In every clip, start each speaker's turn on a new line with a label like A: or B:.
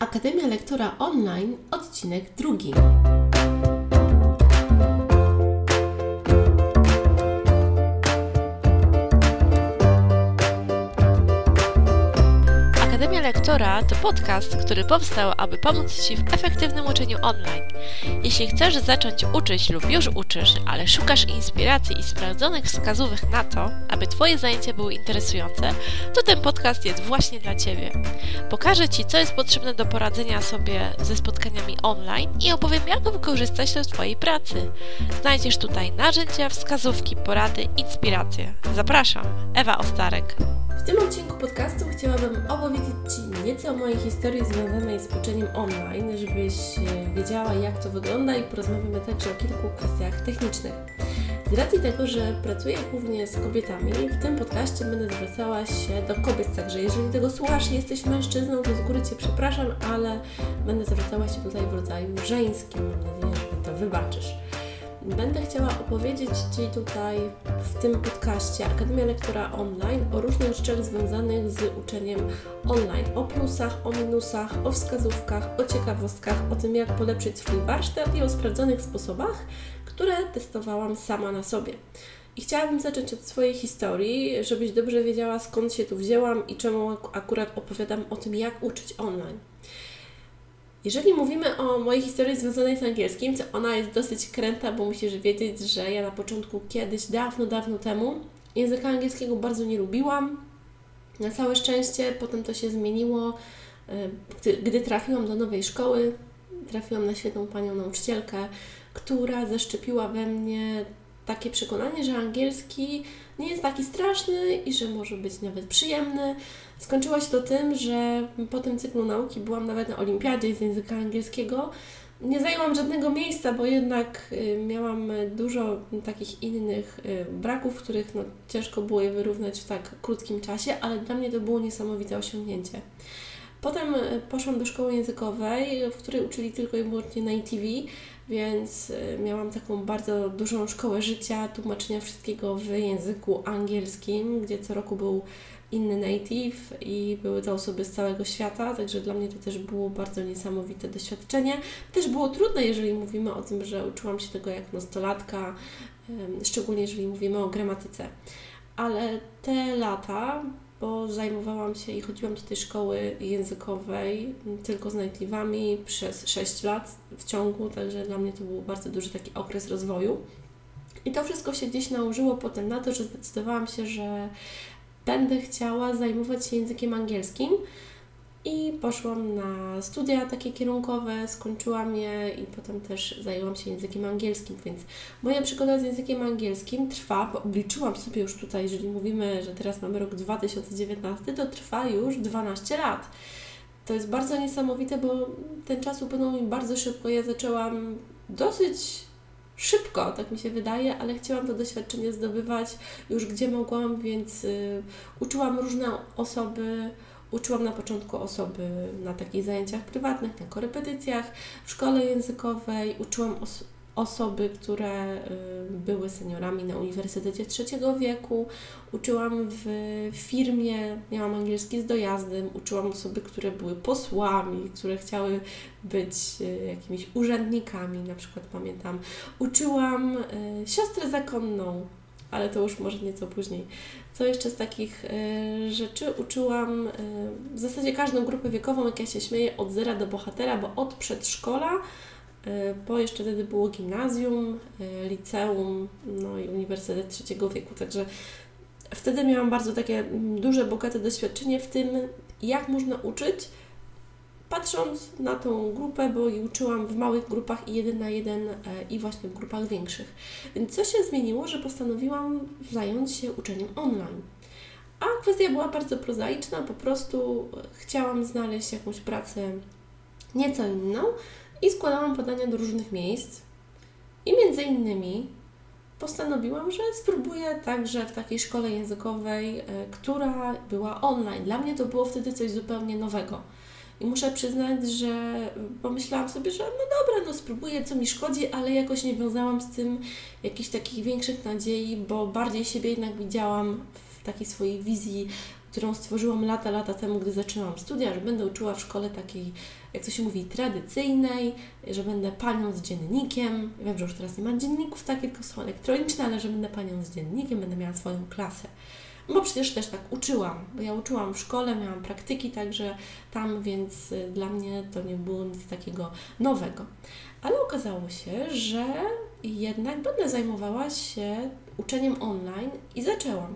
A: Akademia Lektora Online, odcinek drugi.
B: Lektora to podcast, który powstał, aby pomóc Ci w efektywnym uczeniu online. Jeśli chcesz zacząć uczyć lub już uczysz, ale szukasz inspiracji i sprawdzonych wskazówek na to, aby Twoje zajęcia były interesujące, to ten podcast jest właśnie dla Ciebie. Pokażę Ci, co jest potrzebne do poradzenia sobie ze spotkaniami online i opowiem, jak wykorzystać to w Twojej pracy. Znajdziesz tutaj narzędzia, wskazówki, porady, inspiracje. Zapraszam, Ewa Ostarek.
A: W tym odcinku podcastu chciałabym opowiedzieć Ci nieco o mojej historii związanej z uczeniem online, żebyś e, wiedziała jak to wygląda i porozmawiamy także o kilku kwestiach technicznych. Z racji tego, że pracuję głównie z kobietami, w tym podcaście będę zwracała się do kobiet, także jeżeli tego słuchasz i jesteś mężczyzną, to z góry Cię przepraszam, ale będę zwracała się tutaj w rodzaju żeńskim. Mam nadzieję, że to wybaczysz. Będę chciała opowiedzieć Ci tutaj w tym podcaście Akademia Lektora Online o różnych rzeczach związanych z uczeniem online. O plusach, o minusach, o wskazówkach, o ciekawostkach, o tym jak polepszyć swój warsztat i o sprawdzonych sposobach, które testowałam sama na sobie. I chciałabym zacząć od swojej historii, żebyś dobrze wiedziała skąd się tu wzięłam i czemu akurat opowiadam o tym, jak uczyć online. Jeżeli mówimy o mojej historii związanej z angielskim, to ona jest dosyć kręta, bo musisz wiedzieć, że ja na początku kiedyś, dawno, dawno temu, języka angielskiego bardzo nie lubiłam. Na całe szczęście potem to się zmieniło, gdy, gdy trafiłam do nowej szkoły, trafiłam na świetną panią nauczycielkę, która zaszczepiła we mnie takie przekonanie, że angielski nie jest taki straszny i że może być nawet przyjemny. Skończyło się to tym, że po tym cyklu nauki byłam nawet na olimpiadzie z języka angielskiego. Nie zajęłam żadnego miejsca, bo jednak y, miałam dużo takich innych y, braków, których no, ciężko było je wyrównać w tak krótkim czasie, ale dla mnie to było niesamowite osiągnięcie. Potem y, poszłam do szkoły językowej, w której uczyli tylko i wyłącznie na ITV, więc miałam taką bardzo dużą szkołę życia, tłumaczenia wszystkiego w języku angielskim, gdzie co roku był inny native i były to osoby z całego świata, także dla mnie to też było bardzo niesamowite doświadczenie. Też było trudne, jeżeli mówimy o tym, że uczyłam się tego jak nastolatka, szczególnie jeżeli mówimy o gramatyce. Ale te lata, bo zajmowałam się i chodziłam do tej szkoły językowej tylko z native'ami przez 6 lat w ciągu, także dla mnie to był bardzo duży taki okres rozwoju. I to wszystko się gdzieś nałożyło potem na to, że zdecydowałam się, że będę chciała zajmować się językiem angielskim. I poszłam na studia takie kierunkowe, skończyłam je i potem też zajęłam się językiem angielskim, więc moja przygoda z językiem angielskim trwa, bo obliczyłam sobie już tutaj, jeżeli mówimy, że teraz mamy rok 2019, to trwa już 12 lat. To jest bardzo niesamowite, bo ten czas upłynął mi bardzo szybko. Ja zaczęłam dosyć szybko, tak mi się wydaje, ale chciałam to doświadczenie zdobywać już gdzie mogłam, więc y, uczyłam różne osoby. Uczyłam na początku osoby na takich zajęciach prywatnych, na korepetycjach, w szkole językowej, uczyłam os osoby, które y, były seniorami na Uniwersytecie Trzeciego Wieku. Uczyłam w firmie, miałam angielski z dojazdem, uczyłam osoby, które były posłami, które chciały być y, jakimiś urzędnikami, na przykład pamiętam. Uczyłam y, siostrę zakonną, ale to już może nieco później. Co jeszcze z takich y, rzeczy? Uczyłam y, w zasadzie każdą grupę wiekową, jak ja się śmieję, od zera do bohatera, bo od przedszkola bo e, jeszcze wtedy było gimnazjum, e, liceum, no i Uniwersytet Trzeciego Wieku. Także wtedy miałam bardzo takie mm, duże, bogate doświadczenie w tym, jak można uczyć, patrząc na tą grupę, bo i uczyłam w małych grupach i jeden na jeden e, i właśnie w grupach większych. Więc co się zmieniło, że postanowiłam zająć się uczeniem online. A kwestia była bardzo prozaiczna, po prostu chciałam znaleźć jakąś pracę nieco inną, i składałam podania do różnych miejsc. I między innymi postanowiłam, że spróbuję także w takiej szkole językowej, e, która była online. Dla mnie to było wtedy coś zupełnie nowego. I muszę przyznać, że pomyślałam sobie, że no dobra, no spróbuję, co mi szkodzi, ale jakoś nie wiązałam z tym jakichś takich większych nadziei, bo bardziej siebie jednak widziałam w takiej swojej wizji którą stworzyłam lata, lata temu, gdy zaczynałam studia, że będę uczyła w szkole takiej, jak to się mówi, tradycyjnej, że będę panią z dziennikiem. Wiem, że już teraz nie ma dzienników takie, tylko są elektroniczne, ale że będę panią z dziennikiem, będę miała swoją klasę. Bo przecież też tak uczyłam, bo ja uczyłam w szkole, miałam praktyki także tam, więc y, dla mnie to nie było nic takiego nowego. Ale okazało się, że jednak będę zajmowała się uczeniem online i zaczęłam.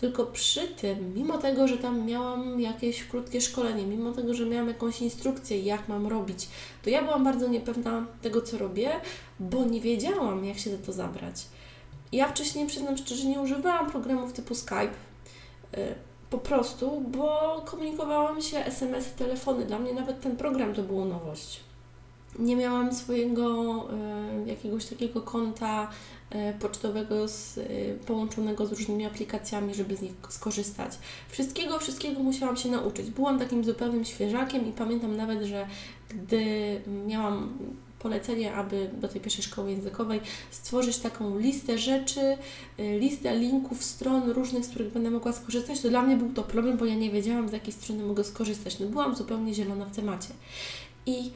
A: Tylko przy tym, mimo tego, że tam miałam jakieś krótkie szkolenie, mimo tego, że miałam jakąś instrukcję, jak mam robić, to ja byłam bardzo niepewna tego, co robię, bo nie wiedziałam, jak się za to zabrać. Ja wcześniej, przyznam szczerze, nie używałam programów typu Skype. Y, po prostu, bo komunikowałam się SMS, telefony. Dla mnie nawet ten program to było nowość. Nie miałam swojego y, jakiegoś takiego konta y, pocztowego z, połączonego z różnymi aplikacjami, żeby z nich skorzystać. Wszystkiego, wszystkiego musiałam się nauczyć. Byłam takim zupełnym świeżakiem i pamiętam nawet, że gdy miałam polecenie, aby do tej pierwszej szkoły językowej stworzyć taką listę rzeczy, y, listę linków, stron różnych, z których będę mogła skorzystać, to dla mnie był to problem, bo ja nie wiedziałam, z jakiej strony mogę skorzystać. No byłam zupełnie zielona w temacie. I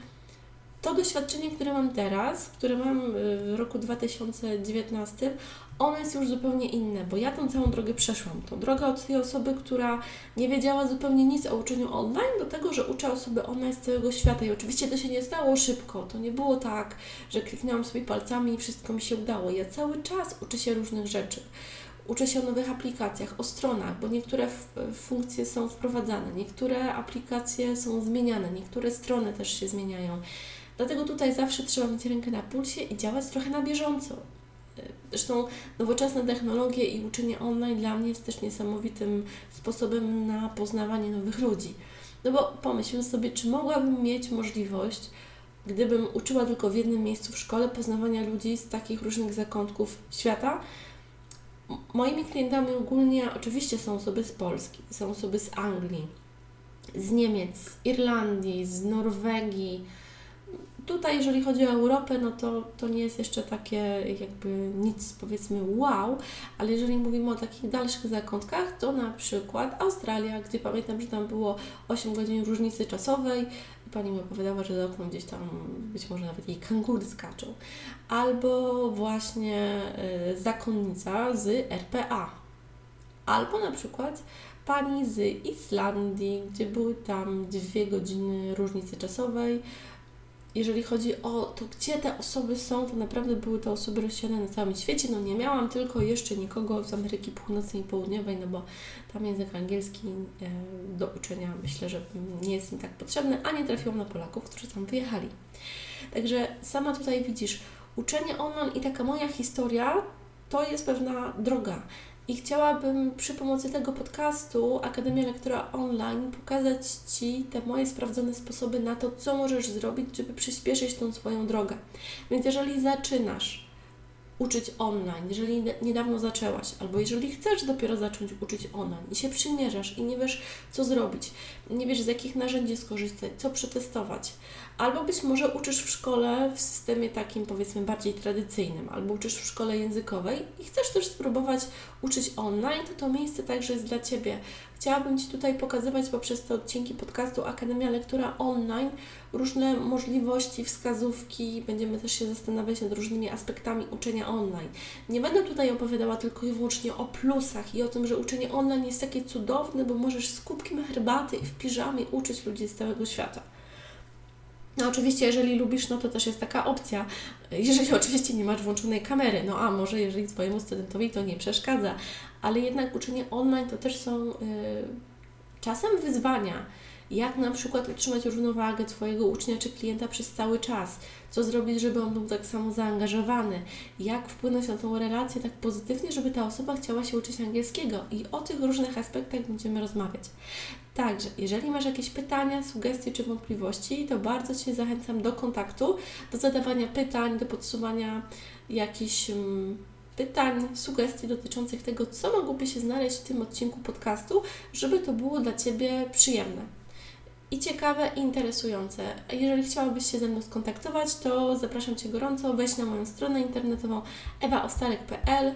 A: to doświadczenie, które mam teraz, które mam y, w roku 2019, ono jest już zupełnie inne, bo ja tą całą drogę przeszłam. Tą drogę od tej osoby, która nie wiedziała zupełnie nic o uczeniu online, do tego, że uczę osoby online z całego świata. I oczywiście to się nie stało szybko. To nie było tak, że kliknęłam sobie palcami i wszystko mi się udało. Ja cały czas uczę się różnych rzeczy. Uczę się o nowych aplikacjach, o stronach, bo niektóre funkcje są wprowadzane, niektóre aplikacje są zmieniane, niektóre strony też się zmieniają. Dlatego tutaj zawsze trzeba mieć rękę na pulsie i działać trochę na bieżąco. Zresztą nowoczesne technologie i uczenie online dla mnie jest też niesamowitym sposobem na poznawanie nowych ludzi. No bo pomyślmy sobie, czy mogłabym mieć możliwość, gdybym uczyła tylko w jednym miejscu w szkole, poznawania ludzi z takich różnych zakątków świata. Moimi klientami ogólnie oczywiście są osoby z Polski, są osoby z Anglii, z Niemiec, z Irlandii, z Norwegii, Tutaj, jeżeli chodzi o Europę, no to, to nie jest jeszcze takie jakby nic powiedzmy wow, ale jeżeli mówimy o takich dalszych zakątkach, to na przykład Australia, gdzie pamiętam, że tam było 8 godzin różnicy czasowej, Pani mi opowiadała, że za oknem gdzieś tam być może nawet jej kangury skaczą. Albo właśnie y, zakonnica z RPA. Albo na przykład pani z Islandii, gdzie były tam dwie godziny różnicy czasowej, jeżeli chodzi o to, gdzie te osoby są, to naprawdę były to osoby rozsiane na całym świecie. No nie miałam tylko jeszcze nikogo z Ameryki Północnej i Południowej, no bo tam język angielski e, do uczenia myślę, że nie jest mi tak potrzebny, a nie trafiłam na Polaków, którzy tam wyjechali. Także sama tutaj widzisz, uczenie online i taka moja historia to jest pewna droga. I chciałabym przy pomocy tego podcastu Akademia Lektora Online pokazać Ci te moje sprawdzone sposoby na to, co możesz zrobić, żeby przyspieszyć tą swoją drogę. Więc jeżeli zaczynasz uczyć online, jeżeli niedawno zaczęłaś, albo jeżeli chcesz dopiero zacząć uczyć online i się przymierzasz i nie wiesz, co zrobić, nie wiesz, z jakich narzędzi skorzystać, co przetestować, albo być może uczysz w szkole w systemie takim, powiedzmy, bardziej tradycyjnym, albo uczysz w szkole językowej i chcesz też spróbować uczyć online, to to miejsce także jest dla Ciebie. Chciałabym Ci tutaj pokazywać poprzez te odcinki podcastu Akademia Lektura Online różne możliwości, wskazówki. Będziemy też się zastanawiać nad różnymi aspektami uczenia online. Nie będę tutaj opowiadała tylko i wyłącznie o plusach i o tym, że uczenie online jest takie cudowne, bo możesz z kubkiem herbaty i w piżamie uczyć ludzi z całego świata. No oczywiście, jeżeli lubisz, no to też jest taka opcja, jeżeli oczywiście nie masz włączonej kamery, no a może jeżeli Twojemu studentowi to nie przeszkadza, ale jednak uczenie online to też są y, czasem wyzwania, jak na przykład utrzymać równowagę Twojego ucznia czy klienta przez cały czas, co zrobić, żeby on był tak samo zaangażowany, jak wpłynąć na tą relację tak pozytywnie, żeby ta osoba chciała się uczyć angielskiego? I o tych różnych aspektach będziemy rozmawiać. Także, jeżeli masz jakieś pytania, sugestie czy wątpliwości, to bardzo Cię zachęcam do kontaktu, do zadawania pytań, do podsuwania jakichś um, pytań, sugestii dotyczących tego, co mogłoby się znaleźć w tym odcinku podcastu, żeby to było dla Ciebie przyjemne i ciekawe i interesujące. Jeżeli chciałabyś się ze mną skontaktować, to zapraszam Cię gorąco, wejdź na moją stronę internetową ewaostarek.pl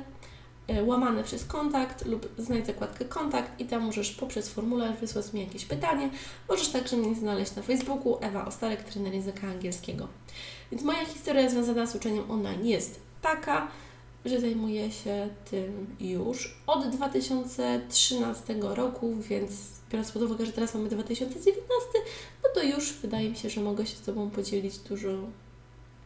A: e, łamane przez kontakt lub znajdź zakładkę kontakt i tam możesz poprzez formularz wysłać mi jakieś pytanie. Możesz także mnie znaleźć na Facebooku Ewa Ostarek, trener języka angielskiego. Więc moja historia związana z uczeniem online jest taka, że zajmuję się tym już od 2013 roku, więc biorąc pod uwagę, że teraz mamy 2019, no to już wydaje mi się, że mogę się z Tobą podzielić dużo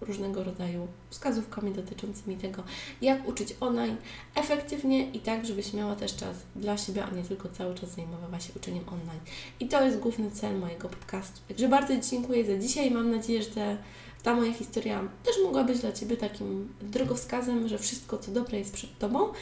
A: różnego rodzaju wskazówkami dotyczącymi tego, jak uczyć online efektywnie i tak, żebyś miała też czas dla siebie, a nie tylko cały czas zajmowała się uczeniem online. I to jest główny cel mojego podcastu. Także bardzo Ci dziękuję za dzisiaj. Mam nadzieję, że te, ta moja historia też mogła być dla Ciebie takim drogowskazem, że wszystko, co dobre jest przed Tobą.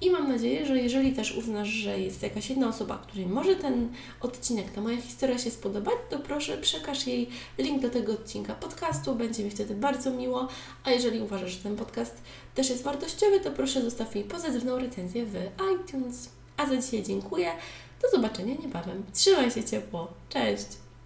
A: I mam nadzieję, że jeżeli też uznasz, że jest jakaś jedna osoba, której może ten odcinek, ta moja historia się spodobać, to proszę przekaż jej link do tego odcinka podcastu, będzie mi wtedy bardzo miło. A jeżeli uważasz, że ten podcast też jest wartościowy, to proszę zostaw mi pozytywną recenzję w iTunes. A za dzisiaj dziękuję. Do zobaczenia niebawem. Trzymaj się ciepło. Cześć!